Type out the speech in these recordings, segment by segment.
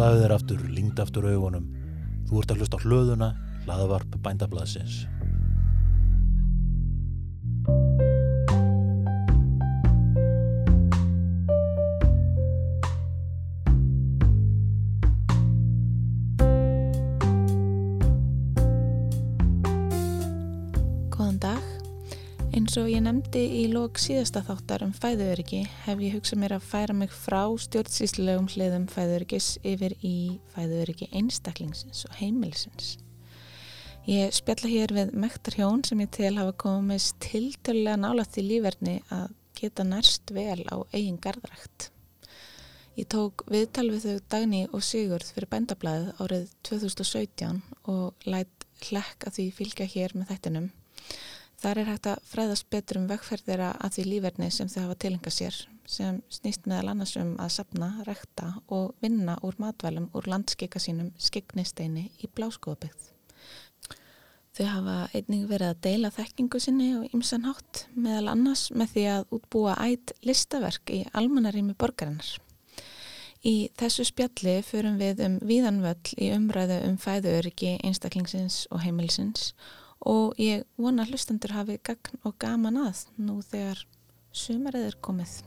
Slaðu þér aftur, lingd aftur augunum. Þú ert að hlusta á hlöðuna, hlaðavarp bændablaðsins. Nefndi í lók síðasta þáttar um fæðuöryggi hef ég hugsað mér að færa mig frá stjórnsýslulegum hliðum fæðuöryggis yfir í fæðuöryggi einstaklingsins og heimilisins. Ég spjalla hér við mektar hjón sem ég tel hafa komist tiltölulega nálaðt í lífverðni að geta nærst vel á eigin garðrækt. Ég tók viðtal við þau Dagný og Sigurð fyrir bændablaðið árið 2017 og lætt hlekk að því fylgja hér með þættinum. Þar er hægt að fræðast betur um vegferðira að því lífverðni sem þau hafa tilenga sér, sem snýst meðal annars um að sapna, rekta og vinna úr matvælum úr landskika sínum skiknisteini í bláskóðbyggð. Þau hafa einnig verið að deila þekkingu sinni og ymsanhátt meðal annars með því að útbúa ætt listaverk í almanarími borgarinnar. Í þessu spjalli förum við um víðanvöll í umræðu um fæðuöryggi einstaklingsins og heimilisins og ég vona hlustendur hafi gagn og gaman að nú þegar sumarið er komið.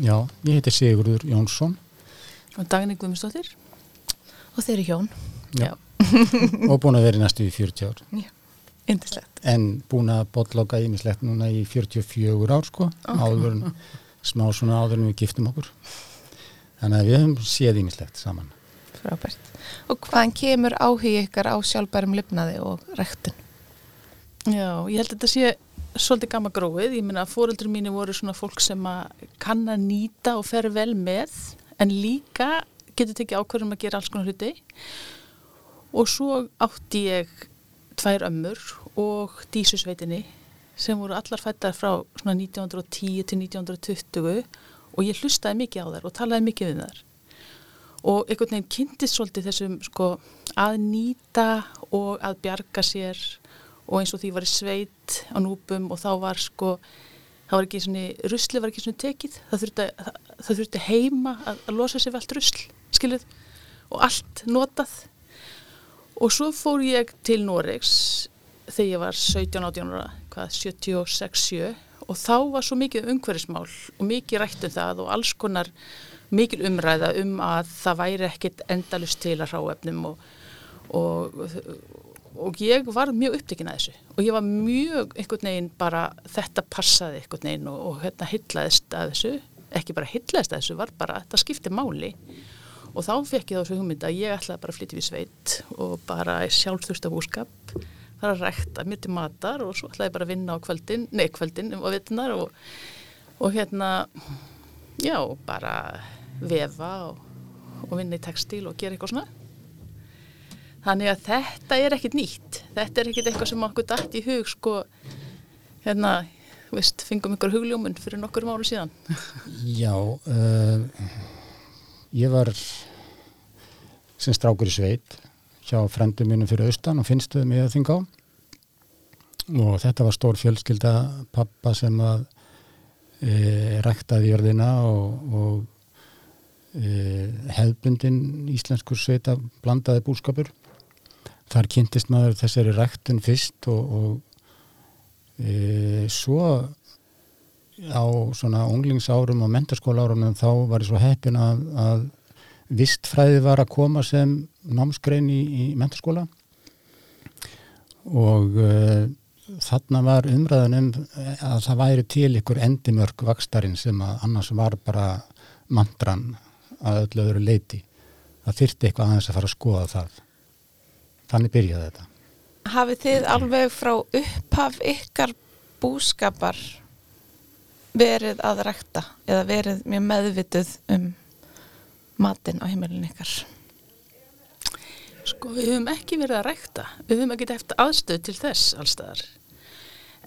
Já, ég heiti Sigurður Jónsson Og Dagni Guðmundsdóttir. Og þeir eru hjón. Já. Og búin að vera í næstu í 40 ár Indislegt. en búin að botloka ímislegt núna í 44 ár sko áður en smá svona áður en við giftum okkur þannig að við höfum séð ímislegt saman Frábært. Og hvaðan kemur áhugi ykkar á sjálfbærum lifnaði og rektun? Já, ég held að þetta sé svolítið gamma gróið. Ég minna að fóreldur mínu voru svona fólk sem að kann að nýta og fer vel með en líka getur tekið ákvörðum að gera alls konar hluti. Og svo átti ég tvær ömmur og dísusveitinni sem voru allar fættar frá svona 1910 til 1920 og ég hlustaði mikið á þær og talaði mikið við þær. Og einhvern veginn kynntist svolítið þessum sko að nýta og að bjarga sér og eins og því var í sveit á núpum og þá var sko, það var ekki svona, rusli var ekki svona tekið, það þurfti, það, það þurfti heima að, að losa sér við allt rusl, skiluð, og allt notað. Og svo fór ég til Noregs þegar ég var 17-18 ára, hvað, 76-7 og þá var svo mikið umhverfismál og mikið rætt um það og alls konar mikil umræða um að það væri ekkit endalust til að ráefnum og, og, og ég var mjög upptekinn að þessu. Og ég var mjög einhvern veginn bara þetta passaði einhvern veginn og, og hérna hyllaðist að þessu, ekki bara hyllaðist að þessu, var bara þetta skipti máli. og þá fekk ég þá svo hugmynd að ég ætlaði bara að flytja við sveit og bara sjálfþursta búskap þar að rekta mér til matar og svo ætlaði ég bara að vinna á kvöldin, nei kvöldin og vitnar og, og hérna já, bara vefa og, og vinna í textil og gera eitthvað svona Þannig að þetta er ekkit nýtt. Þetta er ekkit eitthvað sem okkur dætt í hug, sko, hérna, veist, fengum ykkur hugljómun fyrir nokkur mánu síðan. Já, uh, ég var sem strákur í sveit hjá frendum mínum fyrir austan og finnstuðum ég að þinga á og þetta var stór fjölskylda pappa sem að e, ræktaði jörðina og, og e, hefbundin íslenskur sveita blandaði búskapur. Þar kynntist maður þessari ræktun fyrst og, og e, svo á svona unglingsárum og mentarskóla árunum þá var ég svo heppin að, að vistfræði var að koma sem námsgrein í, í mentarskóla og uh, þarna var umræðan um að það væri til ykkur endimörk vakstarinn sem að annars var bara mandran að öllu öðru leiti. Það þyrti eitthvað aðeins að fara að skoða það. Þannig byrjaði þetta. Hafið þið alveg frá upphaf ykkar búskapar verið að rækta eða verið mjög meðvituð um matinn á heimilin ykkar? Sko, við höfum ekki verið að rækta. Við höfum ekki eftir aðstöð til þess allstaðar.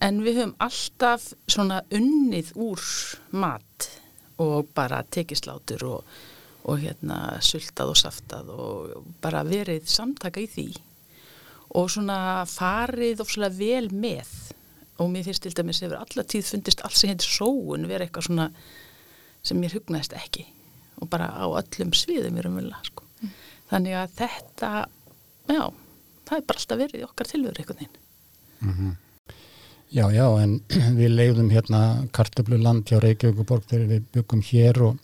En við höfum alltaf svona unnið úr mat og bara tekislátur og, og hérna sultað og saftað og bara verið samtaka í því og svona farið svona vel með og mér finnst til dæmis hefur alla tíð fundist allt sem heitir sóun vera eitthvað svona sem mér hugnaðist ekki og bara á öllum sviðum í raunverulega sko. mm. þannig að þetta já, það er bara alltaf verið í okkar tilveru einhvern veginn Mm -hmm. Já, já, en við leiðum hérna kartablu land hjá Reykjavíkuborg þegar við byggum hér og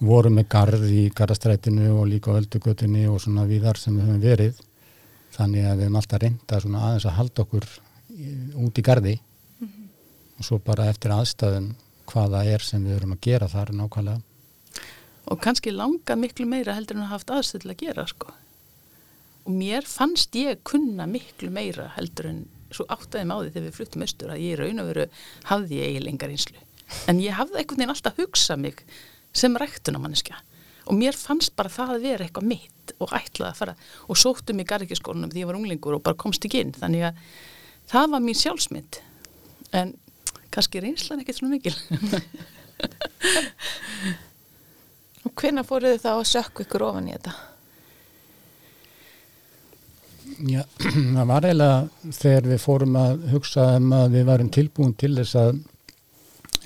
vorum með garð í garðastrætinu og líka öldugötinu og svona viðar sem við höfum verið þannig að við höfum alltaf reynda svona aðeins að halda okkur út í garði. Mm -hmm. og svo bara eftir aðstæðum hvaða er sem við höfum að gera þar nákvæmlega. Og kannski langa miklu meira heldur en að haft aðstöð til að gera sko. Og mér fannst ég kunna miklu meira heldur en svo áttaði því þegar við fluttum östur að ég raun og veru hafði ég eiginlega einslu en ég hafði einhvern veginn alltaf hugsað mig sem ræktunamanniska og mér fannst bara það að vera eitthvað mitt og ætlaði að fara. Og sóttum í gargiskónum því ég var unglingur og bara komst ekki inn. Þannig að það var mín sjálfsmynd en kannski reynslan ekkert svona mikil Og hvenna fóruðu þá að sökku ykkur ofan í þetta? Já, það var eiginlega þegar við fórum að hugsa um að við varum tilbúin til þess að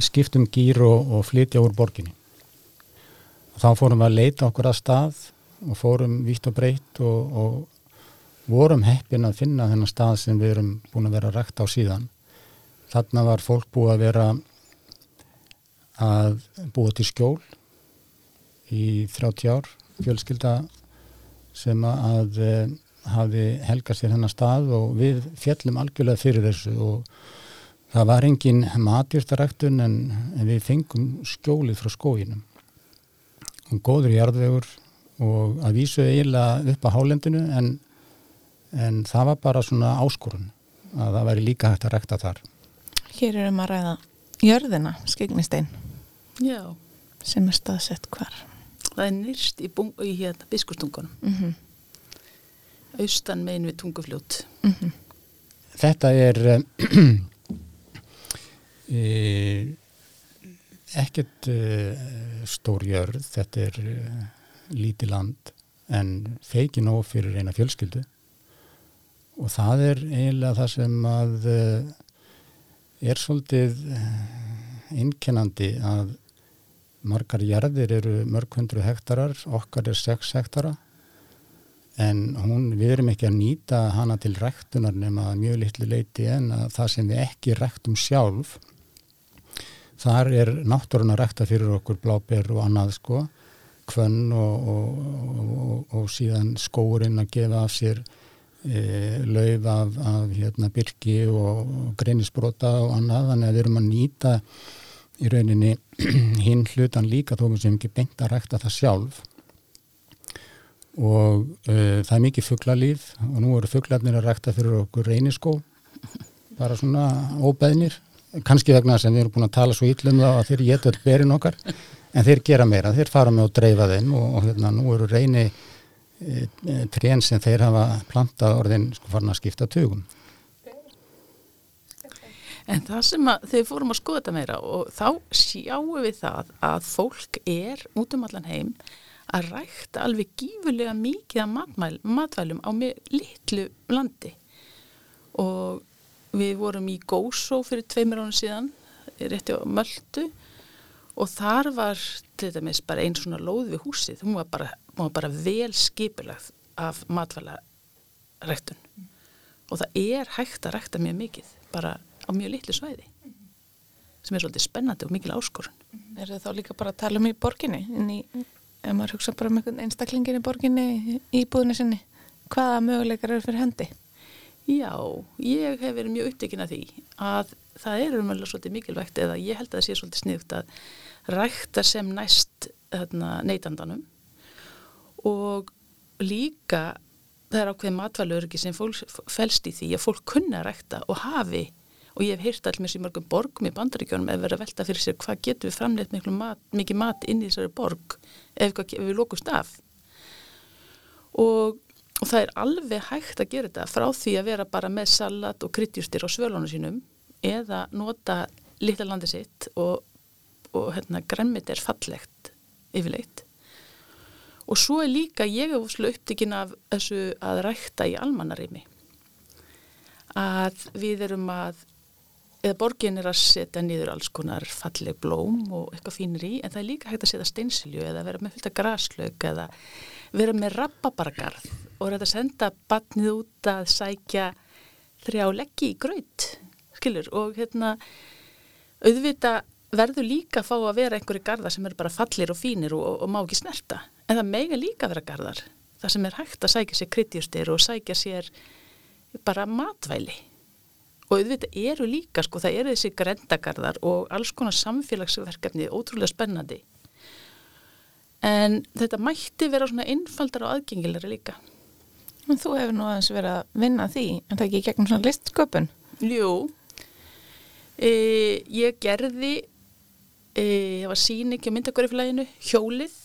skiptum gýr og, og flytja úr borginni. Þá fórum við að leita okkur að stað og fórum vítt og breytt og, og vorum heppin að finna þennan stað sem við erum búin að vera rægt á síðan. Þarna var fólk búið að vera að búa til skjól í 30 ár, fjölskylda sem að e, hafi helgast í þennan stað og við fjallum algjörlega fyrir þessu og það var engin matjörstaræktun en, en við fengum skjólið frá skóginum og góður jarðvegur og að vísu eiginlega upp á hálendinu en, en það var bara svona áskorun að það væri líka hægt að rækta þar. Hér erum að ræða jörðina, skegnistein, Já, sem er staðsett hvar. það er nýrst í, í hérna biskustungunum Mm -hmm. austan megin við tungufljót. Þetta er e, ekkert e, stór jörð, þetta er e, lítið land en feiki nóg fyrir eina fjölskyldu og það er eiginlega það sem að e, er svolítið einkennandi að margar jarðir eru mörg hundru hektarar, okkar er 6 hektara. En hún, við erum ekki að nýta hana til ræktunar nema mjög litlu leiti en að það sem við ekki ræktum sjálf þar er náttúrun að rækta fyrir okkur bláber og annað sko. Kvönn og, og, og, og síðan skóurinn að gefa af sér e, lauf af, af hérna, byrki og greinisbrota og annað. Þannig að við erum að nýta í rauninni hinn hlutan líka þó sem ekki beint að rækta það sjálf. Og uh, það er mikið fugglalíf og nú eru fugglarnir að rækta fyrir okkur reyniskó. Bara svona óbeðnir. Kannski vegna sem við erum búin að tala svo íllum þá að þeir geta öll berin okkar en þeir gera meira, þeir fara með að dreifa þeim og, og hérna nú eru reyni e, e, trén sem þeir hafa plantað orðin sko farin að skipta tugum. En það sem að við fórum að skoða þetta meira og þá sjáum við það að fólk er út um allan heim að rækta alveg gífurlega mikið af matmæl, matvælum á með litlu landi. Og við vorum í Gósó fyrir tveimur ánum síðan, rétti á Möldu og þar var til dæmis bara einn svona lóð við húsið, hún var bara, hún var bara vel skipulagð af matvælaræktun og það er hægt að rækta mjög mikið bara á mjög litlu svæði sem er svolítið spennandi og mikil áskorun. Er það þá líka bara að tala um í borginni, inn í, ef maður hugsa bara um einstaklingin í borginni, í búðinu sinni, hvaða möguleikar eru fyrir hendi? Já, ég hef verið mjög upptekinn af því að það er umhverjulega svolítið mikilvægt eða ég held að það sé svolítið sniðugt að rækta sem næst neytandanum. Og líka það er ákveð matvælurki sem felst í því að fólk kunna að rækta og hafi og ég hef heyrt allir í mörgum borgum í bandaríkjónum ef verið að velta fyrir sér hvað getur við framleitt mat, mikið mat inn í þessari borg ef, ef við lókumst af. Og, og það er alveg hægt að gera þetta frá því að vera bara með salat og kryddjústir á svölunum sínum eða nota litla landi sitt og, og hérna, græmmit er fallegt yfirleitt. Og svo er líka ég úrslega upptikinn af þessu að rækta í almannarými. Að við erum að eða borgin er að setja niður alls konar falleg blóm og eitthvað fínir í en það er líka hægt að setja steinsilju eða vera með fylgta graslaug eða vera með rappabargarð og þetta senda batnið út að sækja þrjá leggji í gröð skilur. Og hérna auðvita verður líka að fá að vera einhverju garda sem eru bara fallir og fínir og, og, og má ekki snerta. En það mega líka vera gardar það sem er hægt að sækja sér kryddjustir og sækja sér bara matvæli. Og auðvitað eru líka sko, það eru þessi grendagarðar og alls konar samfélagsverkefni ótrúlega spennandi en þetta mætti vera svona einfaldar og aðgengilegri líka. En þú hefur nú aðeins verið að vinna því en það ekki gegnum svona listsköpun? Jú. E, ég gerði e, ég var síning á myndagöriflæginu Hjólið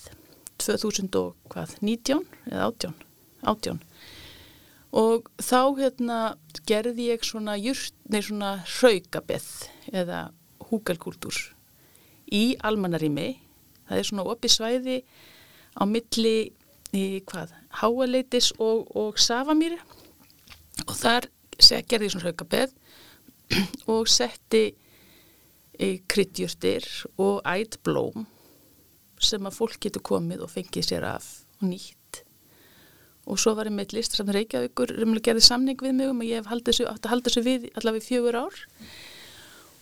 2019 eða 18 18 og þá hérna gerði ég svona jurt, nei svona hraugabeth eða húkalkúltúr í almannarými það er svona opið svæði á milli í hvað, háaleitis og, og safamýri og þar gerði ég svona hraugabeth og setti kryddjurtir og ætblóm sem að fólk getur komið og fengið sér af og nýtt. Og svo var ég með listasafn Reykjavíkur remlega gerði samning við mig um að ég hef haldið að halda þessu við allavega fjögur ár.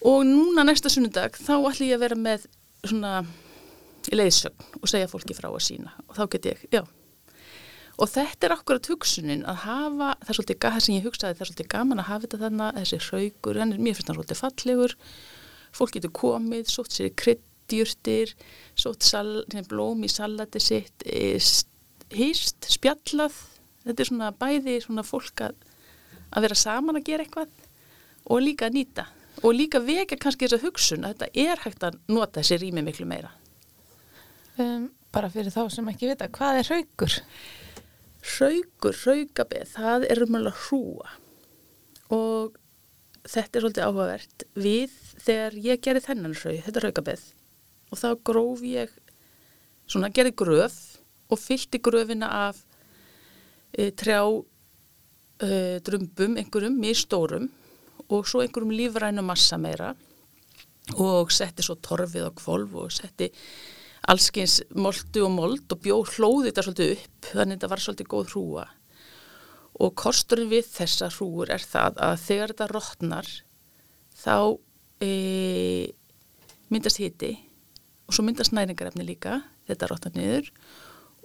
Og núna næsta sunnudag þá ætlum ég að vera með svona leiðsögn og segja fólki frá að sína og þá get ég, já. Og þetta er akkurat hugsunin að hafa það er svolítið, það sem ég hugsaði, það er svolítið gaman að hafa þetta þannig, þessi raugur, en mér finnst það svolítið fallegur, fólk getur komið, sótt sér krydd djurtir, sótt blóm í salati sitt, e, hýst, spjallað, þetta er svona bæði svona fólk að, að vera saman að gera eitthvað og líka að nýta. Og líka vekja kannski þess að hugsun að þetta er hægt að nota þessi rými miklu meira. Um, bara fyrir þá sem ekki vita, hvað er raugur? Raugur, raugabið, það er umhverjulega hrúa og þetta er svolítið áhugavert. Við, þegar ég gerði þennan raug, þetta raugabið, og þá gróf ég svona gerði gröf og fylgti gröfina af e, trjá e, drumbum, einhverjum mjög stórum og svo einhverjum lífrænu massa meira og setti svo torfið á kvolv og setti allskeins moldu og mold og bjó hlóði þetta svolítið upp þannig að þetta var svolítið góð hrúa og kosturinn við þessa hrúur er það að þegar þetta rótnar þá e, myndast hiti og svo myndast næringarefni líka, þetta róttar niður.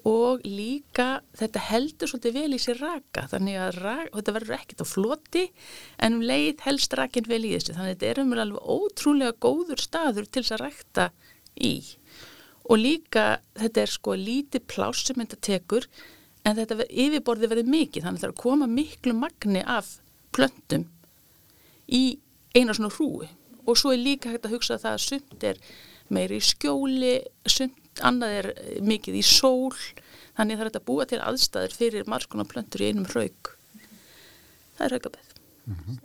Og líka þetta heldur svolítið vel í sér raka þannig að raka, þetta verður ekkert á floti en um leið helst rakin vel í þessu. Þannig að þetta er umvel alveg ótrúlega góður staður til þess að rækta í og líka þetta er sko lítið pláss sem þetta tekur en þetta yfirborði verður mikið þannig að það er að koma miklu magni af plöntum í eina svona hrúi og svo er líka hægt að hugsa að það að sumt er meiri í skjóli, sumt, annað er mikið í sól, þannig það er að búa til aðstæður fyrir margskonar plöntur í einum raug. Það er raugabæð. Mm -hmm.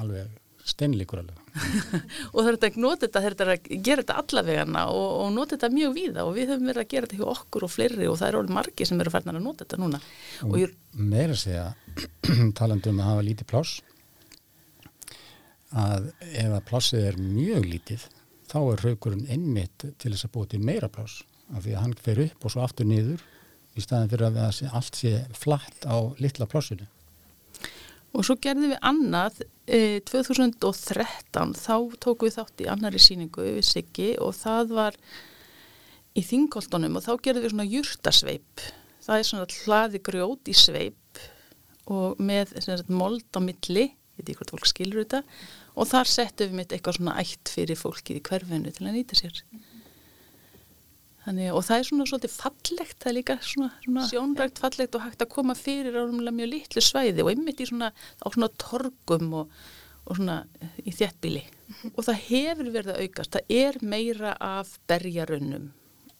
Alveg steinleikur alveg. og það er að nota þetta, það er að gera þetta allavegana og, og nota þetta mjög víða og við höfum verið að gera þetta hjá okkur og fleiri og það er alveg margi sem eru færðan að nota þetta núna. Og, og ég... meira segja, talandum að hafa lítið pláss, að ef að plássið er mjög lítið þá er raugurinn einmitt til þess að búið til meira pláss af því að hann fer upp og svo aftur niður í staðin fyrir að allt sé flatt á litla plássinu. Og svo gerðum við annað e, 2013 þá tóku við þátt í annari síningu við Siggi og það var í þingoltunum og þá gerðum við svona júrtasveip það er svona hlaði grjót í sveip og með mold á milli, ég veit ekki hvort fólk skilur þetta og þar settum við mitt eitthvað svona ætt fyrir fólkið í hverfinu til að nýta sér Þannig, og það er svona svolítið fallegt það er líka svona, svona sjónrægt fallegt og hægt að koma fyrir á mjög litlu svæði og einmitt í svona, á svona torgum og, og svona í þjettbíli mm -hmm. og það hefur verið að aukast. Það er meira af berjarönnum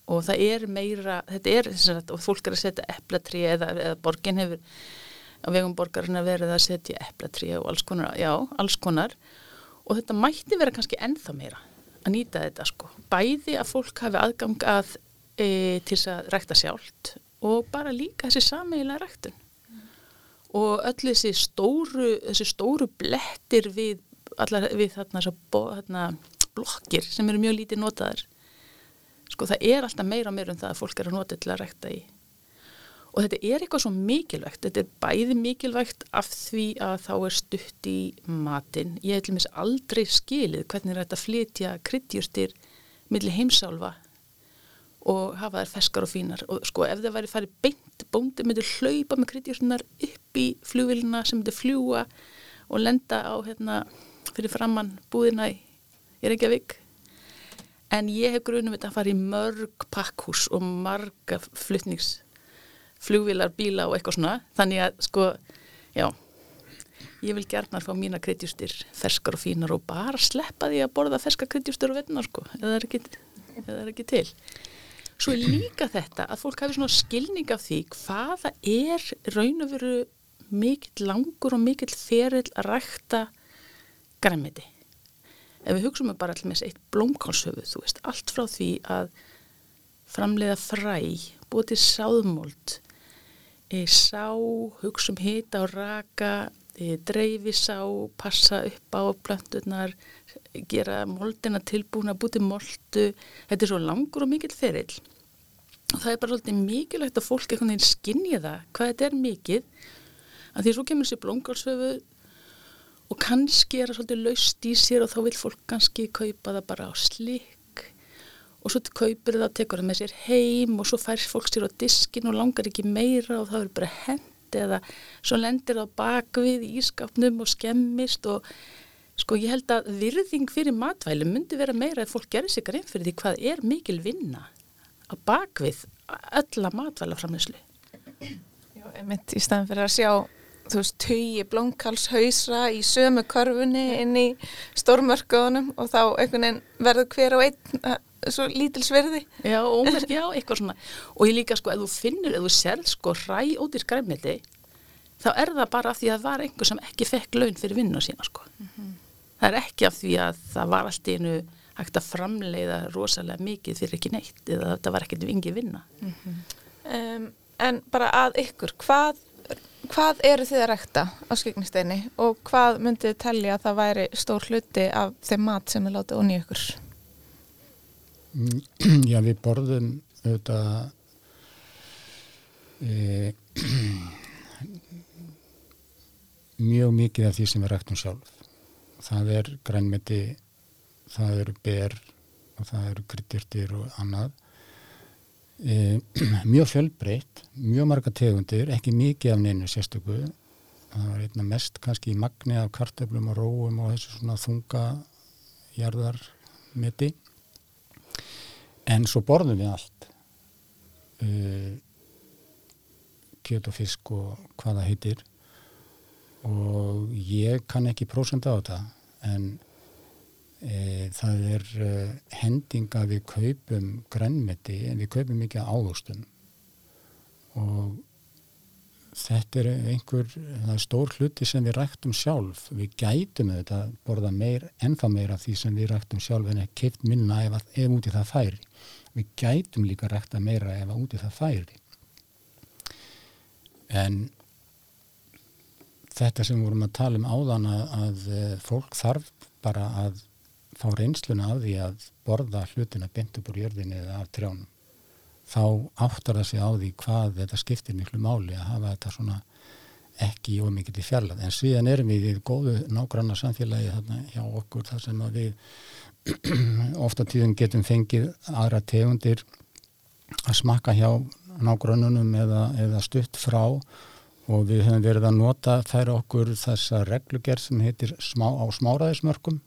og það er meira þetta er sagt, og fólk er að setja eplatri eða, eða borgin hefur á vegum borgarinn að verið að setja eplatri og alls konar, já, alls konar. Og þetta mætti vera kannski ennþá meira að nýta þetta sko. Bæði að fólk hafi aðgang að e, til þess að rækta sjálft og bara líka þessi sameiginlega ræktun og öll þessi stóru, þessi stóru blettir við, allar, við þarna, bo, þarna, blokkir sem eru mjög lítið notaðar sko það er alltaf meira og meira um það að fólk er að nota til að rækta í og þetta er eitthvað svo mikilvægt. Þetta er bæði mikilvægt af því að þá er stutt í matin ég hef til og meins aldrei skilið hvernig þetta flytja kryddjúrstir millir heimsálfa og hafa þær feskar og fínar. Og sko ef það væri farið beint bóndi myndir hlaupa með kryddjúrstunar upp í flugvilina sem myndir fljúa og lenda á hérna fyrir framann búðina í, Reykjavík. En ég hef grunum þetta að fara í mörg pakkhús og marga flytnings flugvilar, bíla og eitthvað svona. Þannig að sko, já. Ég vil gerna fá mína kryddjústir ferskar og fínar og bara sleppa því að borða ferskar kryddjústir og vettna sko eða það er ekki, til. Svo er líka þetta að fólk hafi svona skilning af því hvaða er raun og veru mikill langur og mikill ferill að rækta græmiti ef við hugsaum bara allmis eitt blómkálshöfu þú veist, allt frá því að framleiða fræ búið til sáðmóld sá, hugsaum hita og raka dreifi sá, passa upp á plöntunar gera moldina tilbúna, búið til moldu þetta er svo langur og mikill ferill. Það er bara svolítið mikilvægt að fólk einhvern veginn skinnja það hvað þetta er mikið. Að því svo kemur þessi blómkálshöfu og kannski er það svolítið laust í sér og þá vil fólk kannski kaupa það bara á slik og svo kaupir það, tekur það með sér heim og svo fær fólk sér á diskin og langar ekki meira og það er bara hend eða svo lendir það bakvið í ískapnum og skemmist og sko ég held að virðing fyrir matvæli myndi vera meira að fólk gerir sig grein fyrir því hvað er mikil vinna að bakvið ölla matvæla framleyslu. Já, einmitt í staðan fyrir að sjá þú veist, tugi blómkálshausra í sömu körfunni inn í stórmörkuðunum og þá einhvern veginn verður hver á einn uh, svo lítilsverði. Já, ómerk, já, eitthvað svona. Og ég líka sko, ef þú finnur, ef þú serð sko ræ út í skræmiti, þá er það bara af því að það var einhver sem ekki fekk laun fyrir vinnu sína sko. Mm -hmm. Það er ekki af því að það var allt einu hægt að framleiða rosalega mikið fyrir ekki neitt eða það var ekkert vingi vinna. Mm -hmm. um, en bara að ykkur, hvað Hvað eru þið að rekta á skegnisteini og hvað myndið þið tellja að það væri stór hluti af þeim mat sem þið látið onni ykkur? Mm, já, við borðum auðvitað e, mjög mikið af því sem við rektum sjálf. Það er grænmeti, það eru ber og það eru kryttirtir og annað e, mjög fjölbreytt, mjög marga tegundir, ekki mikið af neinu sérstöku. Það var einna mest kannski í magni af kartöflum og róum og þessu svona þunga jarðarmeti. En svo borðum við allt. E, kjöt og fisk og hvaða heitir. Og ég kann ekki prósenda á þetta en E, það er e, hendinga við kaupum grænmeti en við kaupum mikið águstum og þetta er einhver er stór hluti sem við ræktum sjálf. Við gætum þetta að borða meir ennþá meira því sem við ræktum sjálf en ekki keipt minna ef, ef úti það færi. Við gætum líka rækta meira ef úti það færi. En þetta sem við vorum að tala um áðan að, að e, fólk þarf bara að fá reynsluna af því að borða hlutina bynd upp úr jörðinni eða af trjánum. Þá áttar það sig á því hvað þetta skiptir miklu máli að hafa þetta svona ekki ómikið í fjarlag en síðan erum við í góðu nágranna samfélagi þarna hjá okkur þar sem að við ofta tíðum getum fengið aðra tegundir að smakka hjá nágrannunum eða, eða stutt frá og við höfum verið að nota þær okkur þessa reglugerð sem heitir smá, á smáraðismörkum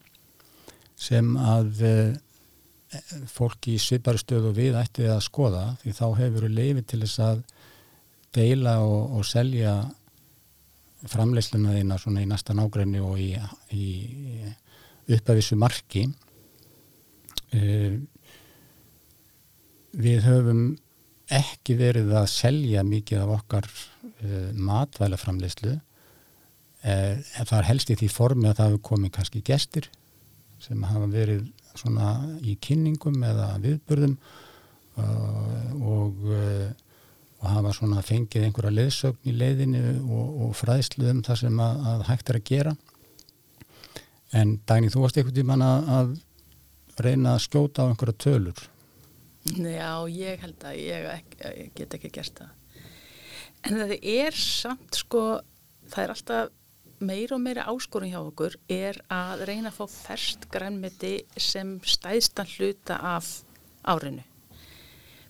sem að eh, fólki í sviparstöðu við ætti að skoða því þá hefur við leifið til þess að deila og, og selja framleysluna þína svona í næsta nágræni og í, í uppafissu marki. Uh, við höfum ekki verið að selja mikið af okkar uh, matvælaframleyslu það er helst í því formi að það hefur komið kannski gestir sem hafa verið svona í kynningum eða viðbörðum uh, og, uh, og hafa svona fengið einhverja leðsögn í leiðinu og, og fræðslu um það sem að, að hægt er að gera en Dagný, þú varst einhvern tímann að, að reyna að skjóta á einhverja tölur Já, ég held að ég, ekki, ég get ekki gert það. En það er samt sko, það er alltaf meira og meira áskorun hjá okkur er að reyna að fá ferst grænmeti sem stæðstan hluta af árinu.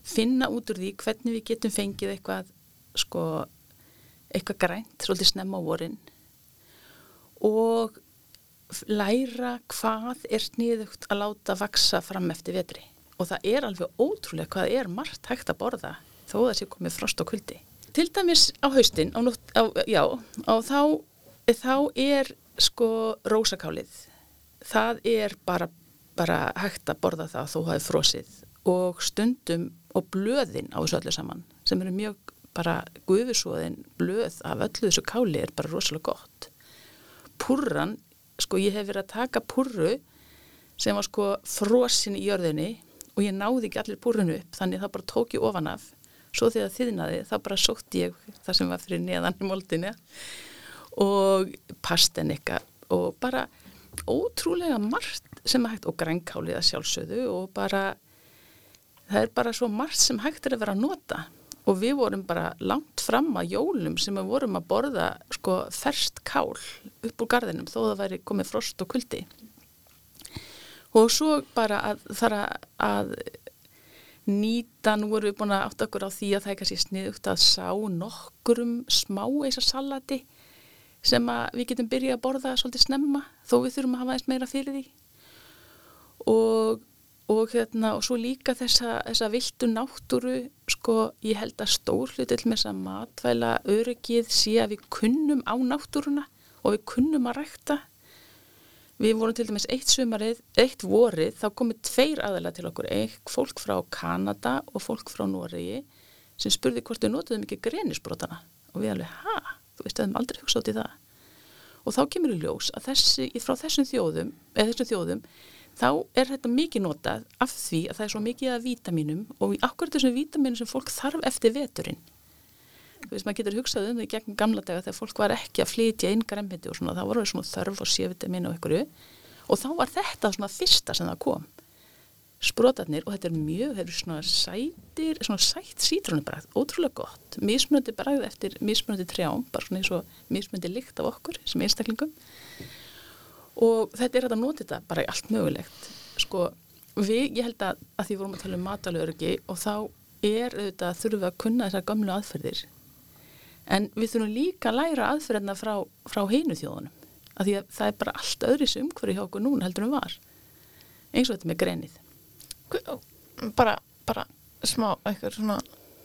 Finna út úr því hvernig við getum fengið eitthvað sko, eitthvað grænt, svolítið snemma á vorin og læra hvað er sniðugt að láta vaksa fram eftir vetri og það er alveg ótrúlega hvað er margt hægt að borða þó það sé komið frost og kuldi. Til dæmis á haustin, á, á, já, á þá, þá er sko rósakálið, það er bara, bara hægt að borða það þó er frosið. Og stundum og blöðin á þessu öllu saman sem eru mjög bara guðvisóðin blöð af öllu þessu káli er bara rosalega gott. Purran, sko ég hef verið að taka purru sem var sko frosin í jörðinni og ég náði ekki allir búrunu upp þannig það bara tók ég ofan af. Svo þegar þiðnaði þá bara sótt ég það sem var fyrir neðan í moldinu og pastenika og bara ótrúlega margt sem er hægt og grænkáliða sjálfsögðu og bara það er bara svo margt sem hægt er að vera að nota. Og við vorum bara langt fram að jólum sem við vorum að borða sko ferst kál upp úr gardinum þó það væri komið frost og kuldi. Og svo bara að þarf að nýta, nú vorum við búin að átta okkur á því að það er kannski sniðugt að sá nokkurum smá eisa salati sem við getum byrjað að borða svolítið snemma þó við þurfum að hafa eins meira fyrir því. Og, og, hérna, og svo líka þessa, þessa viltu náttúru sko ég held að stór hlut til með þess að matvæla öryggið sé að við kunnum á náttúruna og við kunnum að rækta. Við vorum til dæmis eitt sumarið, eitt vorið, þá komið tveir aðalega til okkur, eitt fólk frá Kanada og fólk frá Noregi sem spurði hvort við notuðum ekki grenisbrotana og við alveg, ha, þú veist, við hefum aldrei hugsað út í það. Og þá kemur í ljós að þessi, frá þessum þjóðum, þessum þjóðum, þá er þetta mikið notað af því að það er svo mikið af vítaminum og í akkurat þessum vítaminum sem fólk þarf eftir veturinn? Þú veist, maður getur hugsað um því gegn gamla daga þegar fólk var ekki að flytja inn gremmiti og svona, þá voru það svona þörf og sévitamin og einhverju. Og þá var þetta svona fyrsta sem það kom sprotarnir og þetta er mjög, þeir eru svona sætir, svona sætt sítrónubræð, ótrúlega gott. Mismunandi bræð eftir mismunandi trjám, bara svona eins og mismunandi lykt af okkur sem einstaklingum. Og þetta er að nota þetta bara í allt mögulegt. Sko, við, ég held að, að því vorum að tala um matalörgi og þá er auðvitað að þurfa að kunna þessar gamlu aðferðir. En við þurfum líka að læra aðferðina frá, frá heinu þjóðunum af því að það er bara allt öðris umhverju hjá okkur núna heldur en var eins og þetta með grenið bara, bara smá eitthvað svona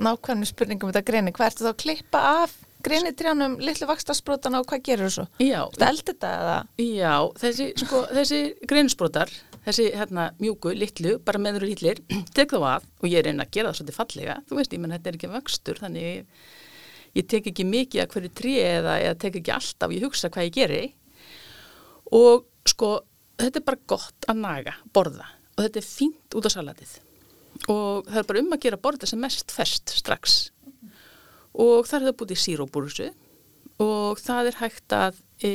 nákvæmni spurningum um þetta greni, hvað ertu þá að klippa af grenitrjánum, litlu vakstasbrótana og hvað gerur svo? Já, þetta eldir þetta eða? Já, þessi, sko, þessi grenisbrótar þessi hérna mjúku, litlu, bara meður og litlir tek þá að og ég er einn að gera það svolítið fallega, þú veist, ég menn þetta er ekki vöxtur þannig ég tek ekki mikið að hverju trí eða, eða tek ekki alltaf, ég hugsa hvað ég geri. Og sko þetta er bara gott að naga, borða og þetta er fínt út á salatið. Og það er bara um að gera borða sem mest fest strax. Og það er það búið í síróbúrsu og það er hægt að e,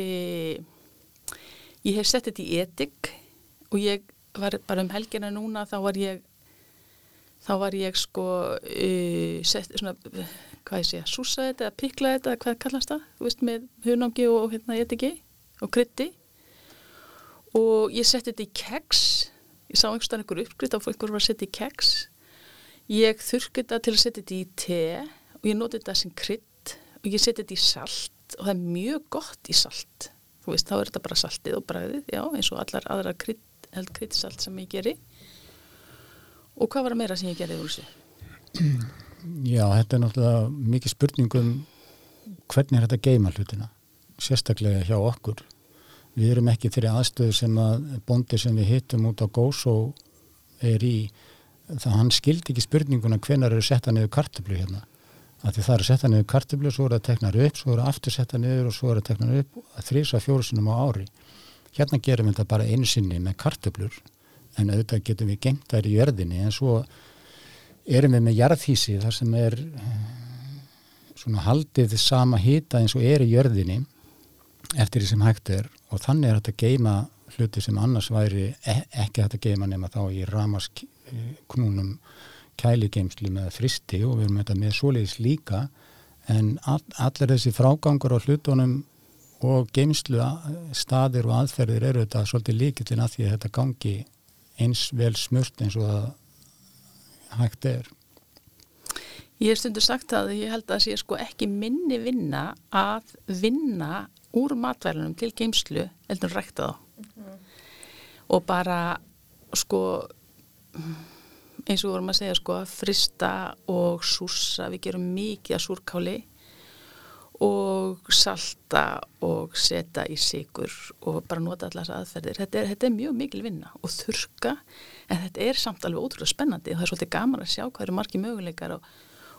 ég hef sett þetta í etik og ég var bara um helgina núna þá var ég þá var ég sko e, sett svona hvað ég sé, súsa þetta eða pikla þetta eða hvað kallast það, þú veist, með hunangi og, hérna etiki og krytti og ég setti þetta í keggs, ég sá einhverstað einhver uppgritt á einhver var að setja í keggs ég þurrk þetta til að setja þetta í te og ég noti þetta sem krydd og ég setja þetta í salt og það er mjög gott í salt þú veist, þá er þetta bara saltið og bræðið já, eins og allar aðra krydd, held kryddsalt sem ég geri og hvað var að meira sem ég gerði úr þessu? Já, þetta er náttúrulega mikið spurningum hvernig er þetta geima hlutina, sérstaklega hjá okkur. Við erum ekki fyrir aðstöðu sem að bondi sem við hittum út á Gósó er í, það hann skildi ekki spurninguna hvenar eru setta niður kartublu hérna. Það er að setja niður kartublu, svo eru að tekna upp, svo eru að aftur setja niður og svo eru að tekna upp þrýsa fjórusunum á ári. Hérna gerum við þetta bara einu sinni með kartublur en auðvitað getum við gengt þær í jörðinni en svo erum við með jarðhísi þar sem er eh, svona haldið sama hita eins og er í jörðinni eftir því sem hægt er og þannig er þetta að geima hluti sem annars væri e ekki hægt að geima nema þá í ramasknúnum kæligeimslu með fristi og við erum þetta með svoleiðis líka en all, allir þessi frágangur á hlutunum og geimslu staðir og aðferðir eru þetta svolítið líkillin að því að þetta gangi eins vel smurt eins og það hægt er. Ég er stundur sagt að ég held að það sé sko ekki minni vinna að vinna úr matvælunum til geimslu heldur rækta þá mm -hmm. og bara sko eins og vorum að segja sko frista og súsa, við gerum mikið að súrkáli og salta og setja í sigur og bara nota allar aðferðir. Þetta er, þetta er mjög mikil vinna og þurka en þetta er samt alveg ótrúlega spennandi og það er svolítið gaman að sjá hvað eru margi möguleikar og,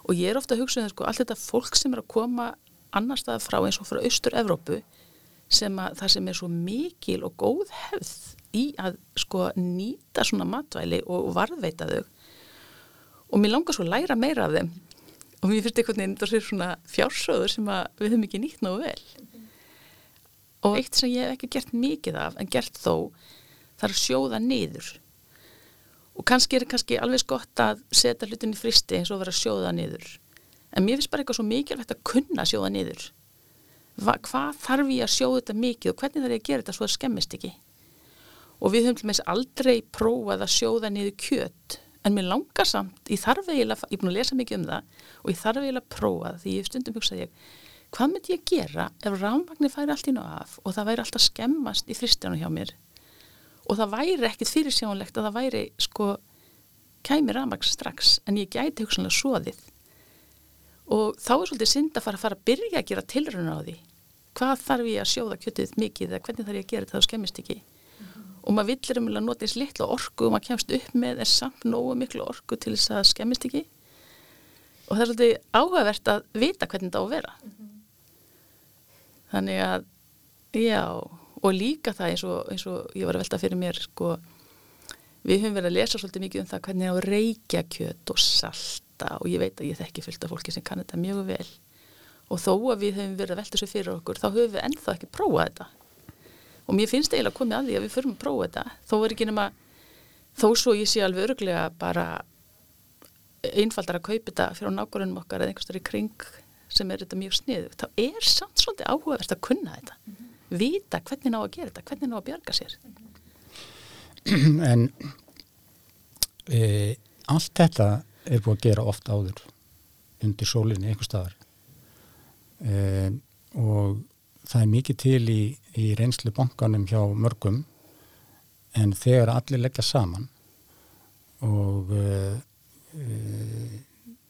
og ég er ofta að hugsa um það sko allt þetta fólk sem er að koma annar staða frá eins og frá Austur-Evrópu sem að það sem er svo mikil og góð hefð í að sko nýta svona matvæli og varðveita þau. Og mér langar svo að læra meira af þeim. Og mér finnst einhvern veginn það sér svona fjársöður sem við höfum ekki nýtt náðu vel. Og eitt sem ég hef ekki gert mikið af en gert þó að sjóða niður. Og kannski er kannski alveg gott að setja hlutin í fristi eins og vera sjóða niður en mér finnst bara eitthvað svo mikilvægt að kunna sjóða niður. Hva, hvað þarf ég að sjóða þetta mikið og hvernig þarf ég að gera þetta svo að skemmist ekki? Og við höfum til meins aldrei prófað að sjóða niður kjött en mér langar samt, ég þarf eiginlega ég er búin að lesa mikið um það og ég þarf eiginlega að prófa því ég stundum hugsaði ég hvað myndi ég gera ef rámvagnir færi allt í ná af og það væri alltaf skemmast í fristjánu hjá mér? Og það væri ekkit fyrirsjónlegt að það væri sko kæmi rámvagn strax en ég gæti hugsanlega svoðið og þá er svolítið synd að fara að fara að byrja að gera tilröna á því hvað þarf ég að sjóða kjötið mikið eða hvernig þarf ég að gera þetta þá skemmist ekki mm -hmm. og maður villir um að nota eins litla orku og maður kemst upp með er samt nógu miklu orku til þess að skemmist ekki og það er svolítið áhugavert að vita hvernig þetta á að vera mm -hmm. þannig að já, og líka það eins og, eins og ég var að velta fyrir mér sko, við höfum verið að lesa svolítið mikið um það hvernig á reykja kjöt og salta og ég veit að ég þekki fullt af fólki sem kann þetta mjög vel. Og þó að við höfum verið að velta þessu fyrir okkur þá höfum við ennþá ekki prófað þetta. Og mér finnst eiginlega að komið að því að við förum að prófa þetta. Þó er ekki nema þó svo ég sé alveg öruglega bara einfaldar að kaupa þetta fyrir á nákvæmum okkar eða einhverstar í kring sem er þetta mjög sniðu þá er samt svolítið áhugavert að kunna þetta. Mm -hmm. vita hvernig ná að gera þetta hvernig ná að bjarga sér. En e, allt þetta er búið að gera ofta áður undir sólinni einhver staðar. E, og það er mikið til í, í reynslu bankanum hjá mörgum en þegar allir leggja saman og e, e,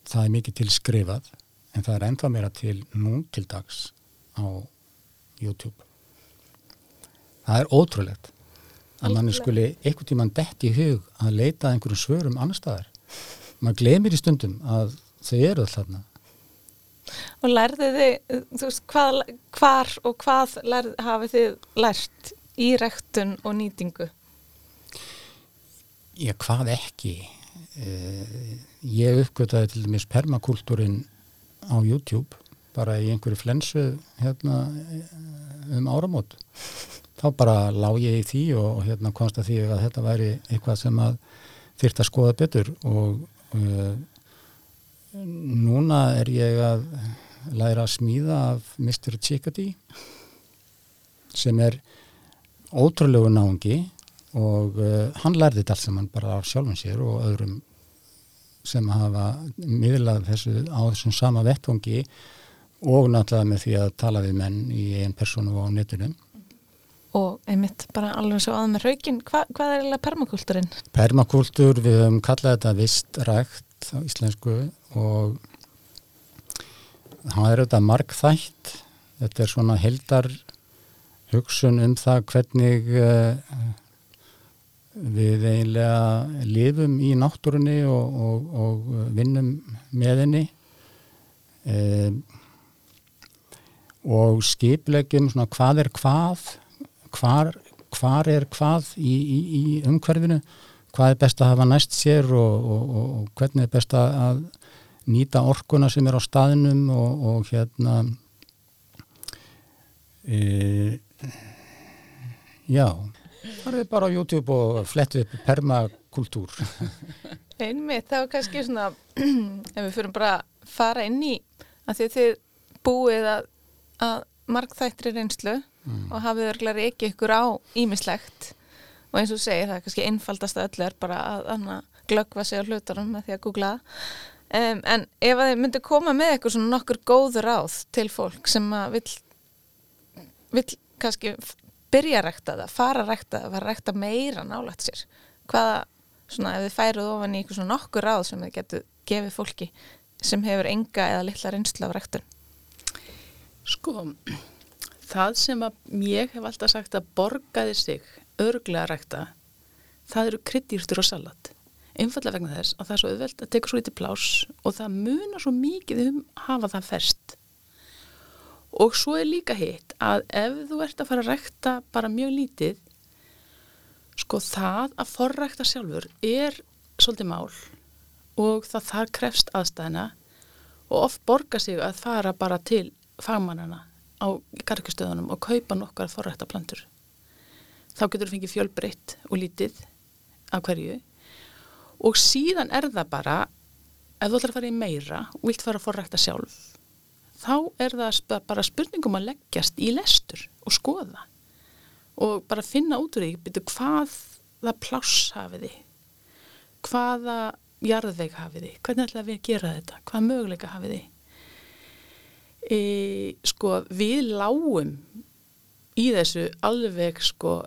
það er mikið til skrifað en það er ennþá meira til nú til dags á YouTube. Það er ótrúlegt að manni skuli einhvern tíman dett í hug að leita einhverjum svörum annar staðar maður glemir í stundum að þau eru þarna Og lærðu þið, þú veist, hvað, hvar og hvað lærð, hafið þið lært í rektun og nýtingu? Já, hvað ekki? Eh, ég uppgötaði til dæmis permakultúrin á YouTube, bara í einhverju flensu hérna um áramót. Þá bara lág ég í því og hérna konsta því að þetta væri eitthvað sem að þyrta að skoða betur og Núna er ég að læra að smíða af Mr. Chickadee sem er ótrúlegu náðungi og uh, hann lærði þetta allt saman bara af sjálfum sér og öðrum sem hafa miðlað þessu á þessum sama vettvangi og náttúrulega með því að tala við menn í einn personu á netunum. Og einmitt bara alveg svo aðeins með raugin, Hva, hvað er eiginlega permakultúrin? Permakultúr, við höfum kallað þetta vistrækt á íslensku og það er auðvitað markþætt þetta er svona heldar hugsun um það hvernig uh, við eiginlega lifum í náttúrunni og, og, og vinnum með henni um, og skiplegjum svona hvað er hvað hvar, hvar er hvað í, í, í umhverfinu hvað er best að hafa næst sér og, og, og, og hvernig er best að nýta orkuna sem er á staðinum og hérna e, já. Er bara á YouTube og flettu upp permakultúr. Einmitt, það var kannski svona ef við fyrir bara að fara inn í að að þið búið að, að markþættri reynslu mm. og hafið örglar ekki ykkur á ímislegt og eins og segi það er kannski einfaldast að öllu er bara að, glöggva sig á hlutunum með því að googla um, en ef þið myndu koma með eitthvað svona nokkur góður áð til fólk sem að vil, vil kannski byrja að rekta það, fara að rekta það, fara að rekta meira nálægt sér hvaða svona ef þið færuð ofan í eitthvað svona nokkur ráð sem þið getur gefið fólki sem hefur enga eða litla reynslu af ræktun? Sko, það sem að ég hef alltaf sagt að borgaði sig örglega rækta, það eru kryddýrstur og salat. Einfallega vegna þess að það er svo auðvelt að teka svo litið plás og það munar svo mikið um hafa það ferst. Og svo er líka hitt að ef þú ert að fara að rækta bara mjög lítið, sko það að forrækta sjálfur er svolítið mál og það þar krefst aðstæðina og oft borga sig að fara bara til fagmannana á garkistöðunum og kaupa nokkar forrækta plantur. Þá getur þú fengið fjölbreytt og lítið af hverju. Og síðan er það bara ef þú ætlar að fara í meira og vilt fara að forrækta sjálf þá er það bara spurningum að leggjast í lestur og skoða. Og bara finna út úr því byrju, hvað það pláss hafiði hvaða jarðveik hafiði, hvernig ætlaði við að gera þetta? Hvað möguleika hafiði e, sko við lágum í þessu alveg sko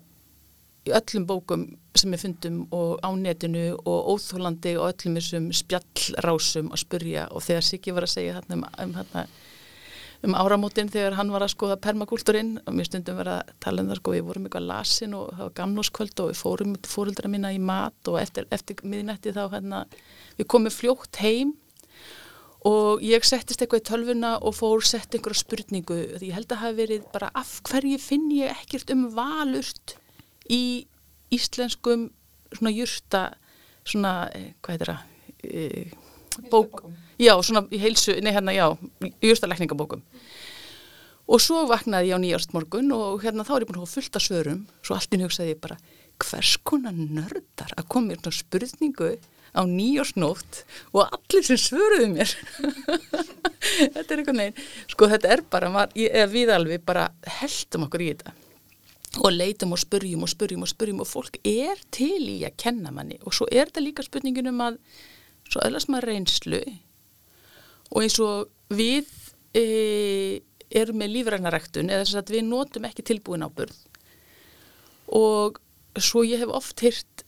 í öllum bókum sem við fundum og á netinu og óþólandi og öllum þessum spjallrásum að spurja. Og þegar Siggi var að segja þarna um, um þarna um áramótin þegar hann var að skoða permakultúrin og mér stundum verið að tala um það sko við vorum eitthvað lasin og það var gamnóskvöld og við fórum fóröldra minna í mat og eftir, eftir miðnætti þá hérna við komum fljótt heim og ég settist eitthvað í tölvuna og fór sett einhverja spurningu. Því ég held að hafi verið bara af hverju finn ég ekkert um valurt í íslenskum svona júrta svona, eh, hvað heitir það? E, bók já, svona í heilsu, nei hérna, já júrstalækningabókum og svo vaknaði ég á nýjárst morgun og hérna þá er ég búin að hafa fullt af svörum. Svo alltinn hugsaði ég bara hvers konar nördar að koma mér spurningu á nýjársnótt og allir sem svöruðu mér. Þetta er eitthvað neyn sko þetta er bara, maður, ég, við alveg bara heldum okkur í þetta og leitum og spurjum og spurjum og spurjum og fólk er til í að kenna manni. Og svo er þetta líka spurningin um að svo öllast maður reynslu og eins og við e, erum með lífrænaræktun eða þess að við notum ekki tilbúin ábyrð og svo ég hef oft hýrt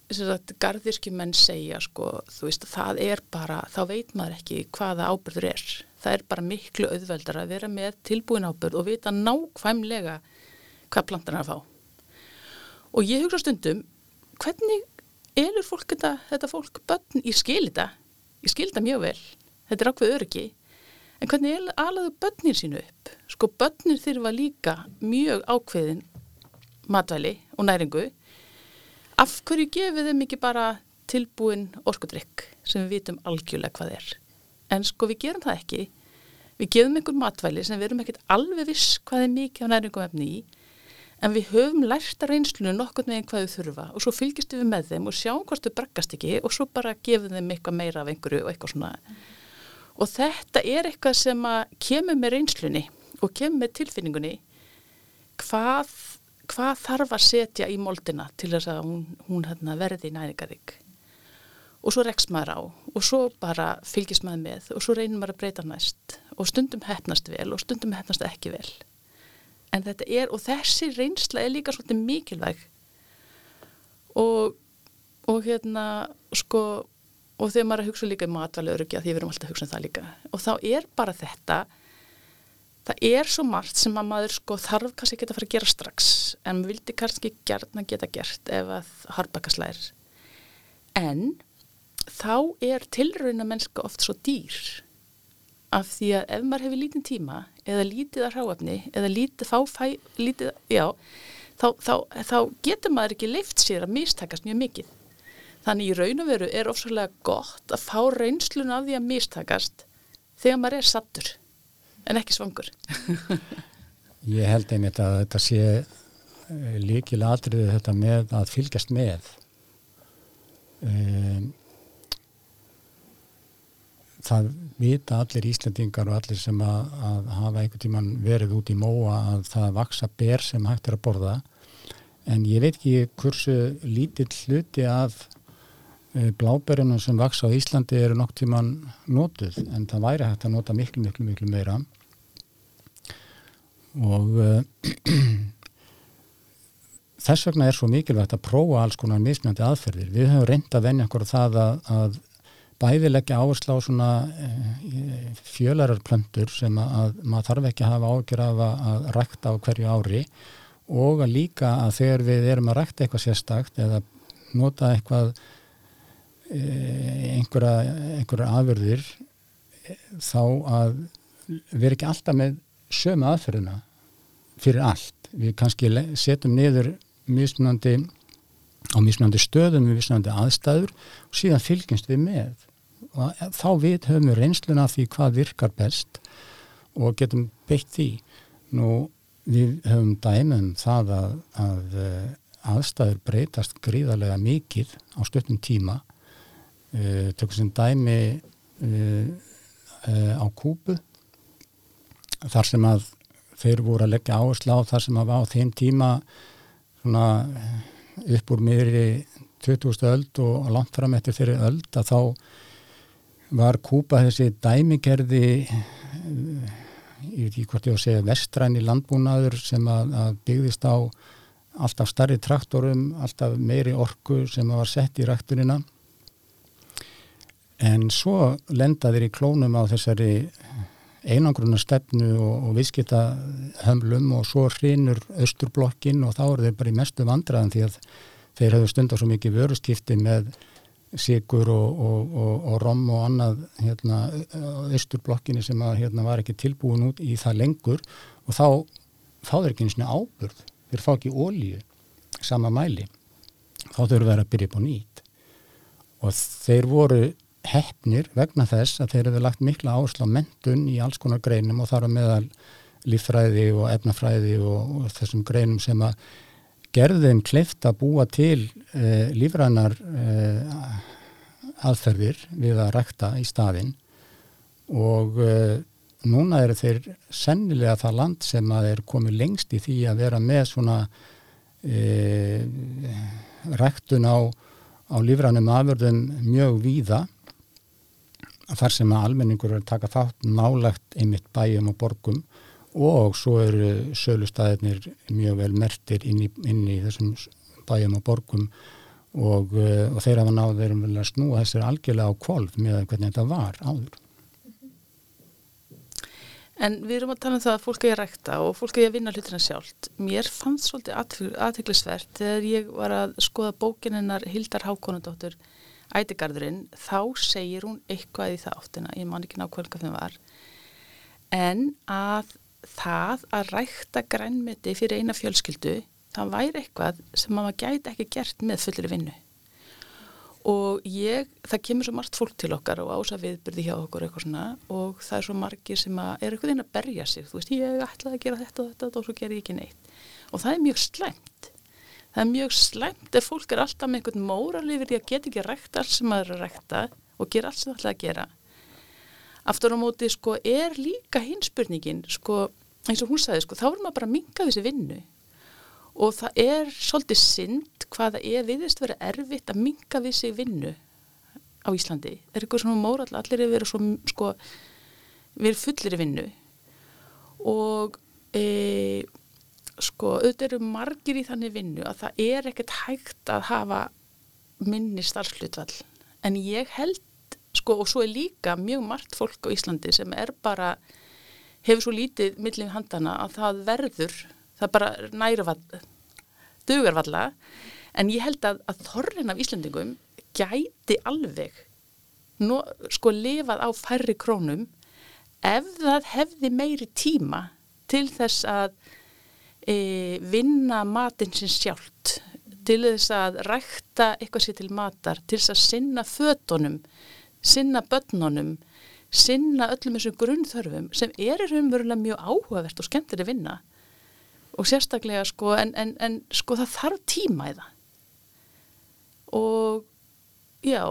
gardirskjumenn segja sko, þú veist að það er bara þá veit maður ekki hvaða ábyrður er. Það er bara miklu auðveldar að vera með tilbúin ábyrð og vita nákvæmlega hvað plantan er að fá. Og ég hugsa stundum hvernig elur fólk þetta, þetta fólk börn? Í skilita ég skilda mjög vel, þetta er ákveð öryggi. En hvernig alaðu börnir sínu upp? Sko börnir þurfa líka mjög ákveðin matvæli og næringu af hverju gefið þeim ekki bara tilbúin orkudrykk sem við vitum algjörlega hvað er en sko við gerum það ekki við gefum einhver matvæli sem við erum ekkert alveg viss hvað er mikið á næringum efni í en við höfum lært að reynslunum nokkur með einhvað þau þurfa og svo fylgjast við með þeim og sjáum hvort þau braggast ekki og svo bara gefum þeim eitthvað meira af einhverju og eitthvað svona mm. og þetta er eitthvað sem að kemur með reynslunni og kemur með tilfinningunni hvað, hvað þarf að setja í moldina til þess að hún, hún hérna, verði næringarík og svo rekst maður á og svo bara fylgjast maður með og svo reynir maður að breyta næst og stundum hefnast vel og stundum hefnast ekki vel. En þetta er, og þessi reynsla er líka svolítið mikilvæg. Og og hérna, sko og þegar maður að hugsa líka um matvælaurugja því við erum alltaf að hugsa um það líka og þá er bara þetta það er svo margt sem að maður sko þarf kannski ekki að fara að gera strax en maður vildi kannski gerna geta gert ef að harpakaslæðir en þá er tilrauna mennska oft svo dýr af því að ef maður hefur lítinn tíma eða lítið að hráafni eða lítið fáfæ, lítið, já, þá, þá, þá getur maður ekki leift sér að mistakast mjög mikið. Þannig í raun og veru er ofsvöldlega gott að fá reynslun af því að mistakast þegar maður er sattur en ekki svangur. Ég held einmitt að þetta sé líkilega atriði þetta með að fylgjast með. Um, það vita allir Íslandingar og allir sem að, að hafa einhvern tíman verið út í móa að það vaksa ber sem hægt er að borða en ég veit ekki hversu lítill hluti af uh, bláberunum sem vaksa á Íslandi eru nokk tíman nótuð en það væri hægt að nota miklu miklu miklu meira og uh, þess vegna er svo mikilvægt að prófa alls konar mismjöndi aðferðir. Við höfum reynd að venja okkur það að, að bæði leggja áherslu á svona e, fjölararplöndur sem að maður þarf ekki að hafa ágjör af að, að rækta á hverju ári og að líka að þegar við erum að rækta eitthvað sérstakt eða nota eitthvað einhverja, einhverja afurðir þá að við erum ekki alltaf með sömu aðferðina fyrir allt. Við kannski setjum niður mismunandi á mismunandi stöðum við mismunandi aðstæður og síðan fylgjumst við með. Og þá við höfum við reynsluna því hvað virkar best og getum beitt því. Nú við höfum dæmum það að, að eh, aðstæður breytast gríðarlega mikið á stöttum tíma uh, tökum sem dæmi uh, uh, á kúpu þar sem að þeir voru að leggja áherslu á þar sem að á þeim tíma svona upp úr miðri 20. öld og langt fram eftir fyrir öld að þá var Kúpa þessi dæmigerði ég veit ekki hvort ég á að segja vestræni landbúnaður sem að, að byggðist á alltaf starri traktorum, alltaf meiri orku sem var sett í rættunina en svo lendaðir í klónum á þessari einangruna stefnu og, og viðskipta hömlum og svo hrinur austurblokkin og þá eru þeir bara í mestu vandraðan því að þeir hefur stundar svo mikið vöruskipti með sigur og, og, og rom og annað hérna, austurblokkinni sem að, hérna, var ekki tilbúin út í það lengur. Og þá fá þeir ekki eins og ábyrð þeir fá ekki ólíu sama mæli. Þá þurfur þeir að byrja upp á nýtt. Og þeir voru hefnir vegna þess að þeir hefur lagt mikla áherslu á mentun í alls konar greinum og þar á meðal líffræði og efnafræði og, og þessum greinum sem að gerðum kleift að búa til eh, lífrænar eh, aðferðir við að rekta í staðin og eh, núna eru þeir sennilega það land sem að er komið lengst í því að vera með svona rektun á, á lífrænum afverðum mjög víða þar sem að almenningur er að taka þátt nálagt einmitt bæjum og borgum og svo eru sölustæðinir mjög vel mertir inn í, inn í þessum bæjum og borgum og, eh, og þeir hafa náður þeir að snúa þessir algjörlega á kvolv með hvernig þetta var áður. En við erum að tala um það að fólk er að rækta og fólk er að vinna hlutina sjálft. Mér fannst svolítið aðteglisvert þegar ég var að skoða bókininnar Hildar Hákonundóttur ætigarðurinn, þá segir hún eitthvað í það áttina, ég man ekki nákvæmlega það var, en að það að rækta grænmeti fyrir eina fjölskyldu, það væri eitthvað sem maður gæti ekki gert með fullir vinnu. Og ég, það kemur svo margt fólk til okkar og ása viðbyrði hjá okkur eitthvað svona og það er svo margir sem er eitthvað inn að berja sig, þú veist, ég ætlaði að gera þetta og þetta og svo ger ég ekki neitt. Og það er mjög slæmt það er mjög slæmt ef fólk er alltaf með einhvern móral yfir því að geta ekki rækta allt sem maður er að rækta og gera allt sem það ætla að gera. Aftur á móti sko er líka hinspurningin sko eins og hún sagði sko þá er maður bara að minga þessi vinnu. Og það er svolítið synd hvaða er viðist verið erfitt að minga sig vinnu á Íslandi. Er eitthvað svona móral allir er verið svo sko verið fullir vinnu? Og eða sko, auðvitað eru margir í þannig vinnu að það er ekkert hægt að hafa minni starfslutvall en ég held, sko, og svo er líka mjög margt fólk á Íslandi sem er bara, hefur svo lítið millin handana að það verður það bara næruvall dugarvalla, en ég held að, að þorrin af Íslandingum gæti alveg no, sko lifað á færri krónum ef það hefði meiri tíma til þess að e, vinna matinn sin sjálft til þess að rækta eitthvað sér til matar, til þess að sinna fötunum, sinna börnunum, sinna öllum þessum grunnþörfum sem er í raunverulega mjög áhugavert og skemmtileg vinna. Og sérstaklega sko en, en, en sko það þarf tíma í það. Og já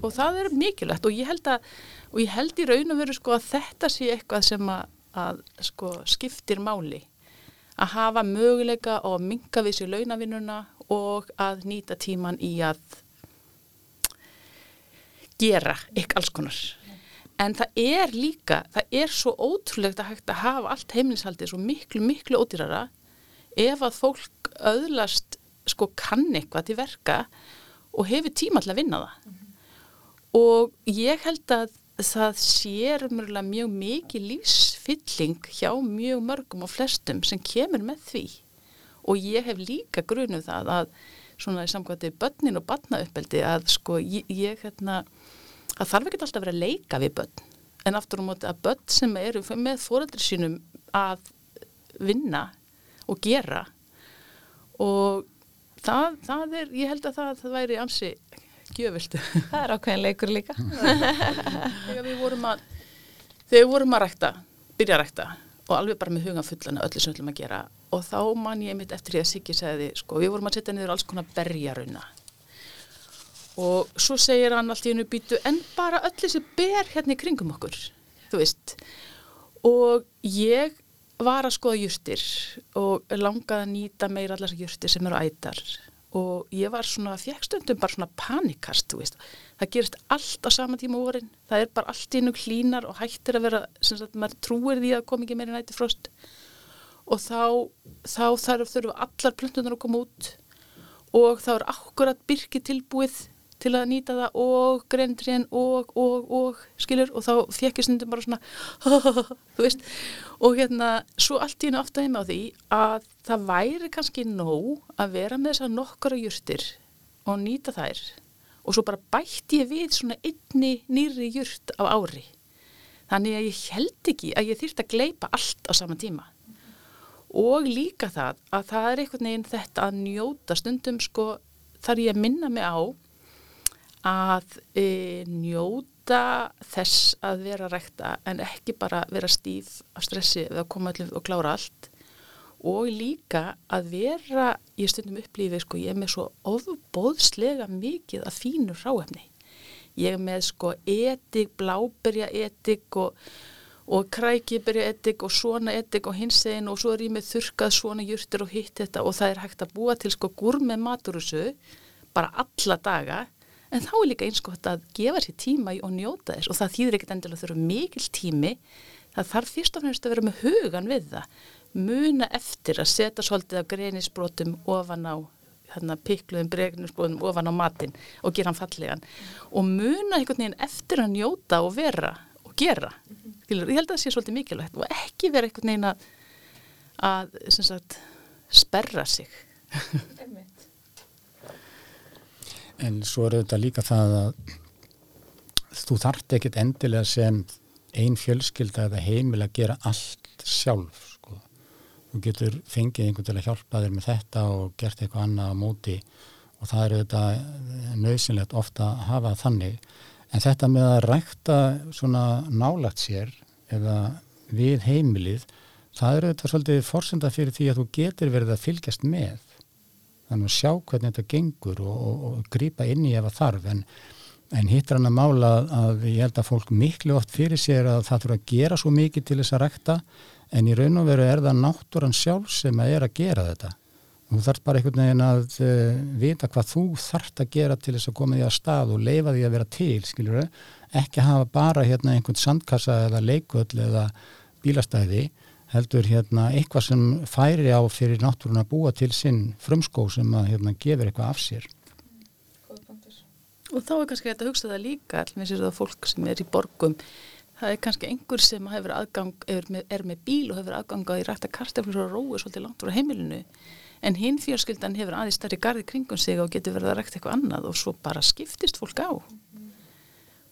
og það er mikilvægt. Og ég held að og ég held í raun og veru sko að þetta sé eitthvað sem að, að sko skiptir máli að hafa möguleika og að minga við sér launavinnuna og að nýta tíman í að gera ykkur alls konar en það er líka, það er svo ótrúlegt að hægt að hafa allt heimilishaldið svo miklu, miklu ódýrara ef að fólk öðlast sko kann eitthvað til verka og hefur tíma til að vinna það mm -hmm. og ég held að það sér mjög mikið lífsfylling hjá mjög mörgum og flestum sem kemur með því. Og ég hef líka grunuð það að svona í samkvæmdi börnin og barnauppeldi að sko ég, ég hérna það þarf ekki alltaf að vera að leika við börn. En aftur á móti að börn sem eru með fóreldri sínum að vinna og gera. Og það, það er, ég held að það, það væri ansi gjöfildu. Það er ákveðin leikur líka. Þegar við vorum að, þegar við vorum að rækta, byrja að rækta og alveg bara með hugan fullana öllu sem við ætlum að gera og þá man ég mitt eftir því að Siggi segði, sko, við vorum að setja niður alls konar berjaruna og svo segir hann allt í hennu býtu en bara öll þessi ber hérna í kringum okkur, þú veist og ég var að skoða júrtir og langaði að nýta meira allar júrtir sem eru ætar og ég var svona, fjekk stundum bara svona panikast, þú veist. Það gerist allt á sama tíma vorin það er bara allt innum hlínar og hættir að vera sem sagt, maður trúir því að kom ekki meira nætti frost og þá þá þarf þurfa allar plöntunar að koma út. Og þá er akkurat byrki tilbúið til að nýta það og greintrén og, og, og, skilur, og þá ég stundum bara svona, þú veist, og hérna, svo allt í hennu ofta heima á því að það væri kannski nóg að vera með þessar nokkara júrtir og nýta þær og svo bara bætti ég við svona einni nýri júrt á ári. Þannig að ég held ekki að ég þýrt að gleipa allt á sama tíma. Og líka það að það er einhvern veginn þetta að njóta stundum sko þar ég minna mig á að e, njóta þess að vera rekta en ekki bara vera stíf af stressi eða koma allir og klára allt. Og líka að vera, ég stundum upplýfið sko, ég er með svo ofbóðslega mikið að fínu ráefni ég er með sko etik, bláberja etik og, og krækiberja etik og svona etik og hins eginn og svo er ég með þurkað svona júrtir og hitt þetta og það er hægt að búa til sko gur með maturusu bara alla daga en þá er líka einskott að gefa sér tíma og njóta þess. Og það þýðir ekkert endilega þurfa mikil tími. Það þarf fyrst og fremst að vera með hugan við það. Muna eftir að setja svolítið af grenisbrotum ofan á hérna, pikluðum bregnisbrotum ofan á matin og gera hann fallegan. Og muna einhvern veginn eftir að njóta og vera og gera. Ég held að það sé svolítið mikilvægt og ekki vera einhvern veginn að, að sagt, sperra sig En svo er þetta líka það að þú þart ekkit endilega sem einn fjölskylda eða heimil að gera allt sjálf sko. Þú getur fengið einhvern til að hjálpa þér með þetta og gert eitthvað annað á móti og það eru þetta nöðsynlegt ofta að hafa þannig. En þetta með að rækta svona nálagt sér eða við heimilið, það eru þetta svolítið fórsenda fyrir því að þú getur verið að fylgjast með þannig að sjá hvernig þetta gengur og, og, og grýpa inn í ef að þarf. En, en hittar hann að mála að ég held að fólk miklu oft fyrir sér að það þurfa að gera svo mikið til þess að rekta en í raun og veru er það náttúran sjálf sem að er að gera þetta. Þú þarf bara einhvern veginn að uh, vita hvað þú þarft að gera til þess að koma því að stað og leifa því að vera til skiljuru, ekki hafa bara hérna einhvern sandkassa eða leikull eða bílastæði heldur hérna eitthvað sem færi á fyrir náttúrun að búa til sinn frumskó sem að hérna gefur eitthvað af sér. Og þá er kannski þetta að hugsa það líka, allir sér það fólk sem er í borgum, það er kannski einhver sem hefur aðgang, er með, er með bíl og hefur aðgangað í rætta karteflur og rói svolítið langt úr heimilinu, en hinn fjörskildan hefur aðeins stærri gardi kringum sig og getur verið að rækta eitthvað annað og svo bara skiptist fólk á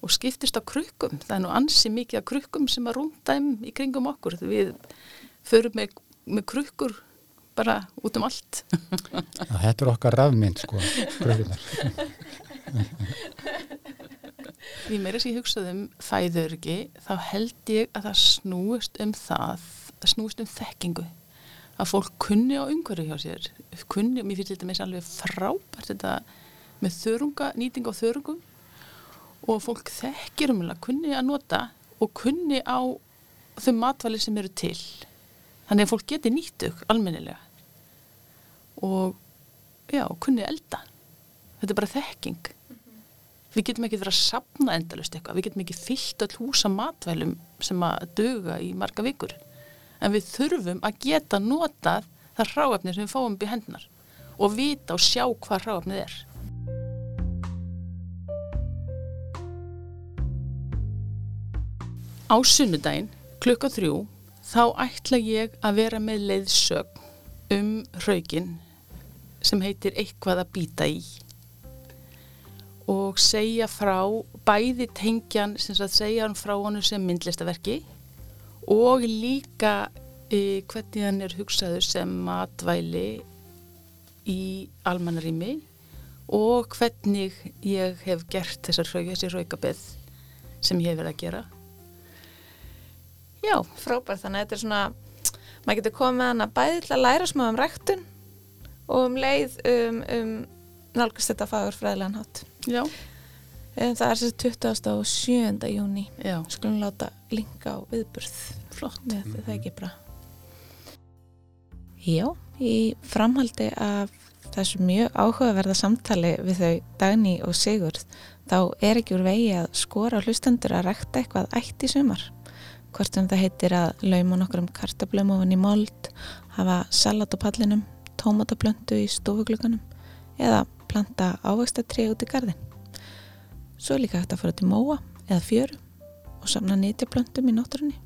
og skiptist á krukkum. Það er nú ansi mikið af krukkum sem að rúnda um í kringum okkur. Við förum með, með krukkur bara út um allt. að þetta er okkar rafmynd sko, kröfunar. Því meira sem ég hugsaði um fæðurgi, þá held ég að það snúist um það, það snúist um þekkingu. Að fólk kunni á umhverju hjá sér, kunni, mér finnst þetta með alveg frábært þetta með þörunga, nýting á þörungum og fólk þekkir um að kunni að nota og kunni á þau matvæli sem eru til. Þannig að fólk geti nýttug almennilega og já, kunni elda. Þetta er bara þekking. Við getum ekki verið að sapna endalust eitthvað, við getum ekki fyllt all húsa matvælum sem að döga í marga vikur. En við þurfum að geta notað það ráefni sem við fáum upp í hendunar og vita og sjá hvað ráefnið er. Á sunnudaginn, klukka þrjú, þá ætla ég að vera með leiðsögn um hraugin sem heitir eitthvað að býta í. Og segja frá bæði tengjan sem að segja hann frá honum sem myndlistaverki og líka e, hvernig hann er hugsaður sem matvæli í almannarími og hvernig ég hef gert þessar hraug, þessi hraugabið sem ég hef verið að gera Já, frábært, þannig að þetta er svona maður getur komið hann að bæði til að læra smá um rektun og um leið um, um nálgast þetta fagur fræðilegan hátt. Já, en það er þessi 20. og 7. júni já, skulum láta linka á viðburð. Flott. Með það ekki bara Já, í framhaldi af þessu mjög áhugaverða samtali við þau Dagný og Sigurð þá er ekki úr vegi að skora hlustendur að rekta eitthvað ætt í sumar hvort sem það heitir að lauma nokkur um kartablum ofan í mold hafa salat á pallinum tómatablöndu í stofugluganum eða planta ávægstatri út í gardin svo er líka hægt að fara til móa eða fjöru og samna nýtjablöndum í náttúrunni.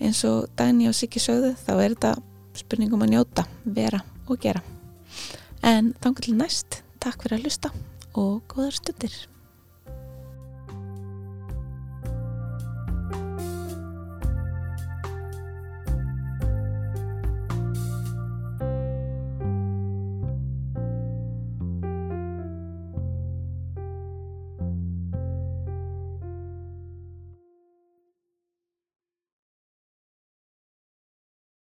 Eins og Dagný og Siggi sögðu þá er þetta spurningum að njóta, vera og gera. En þangar til næst, takk fyrir að hlusta og góðar stundir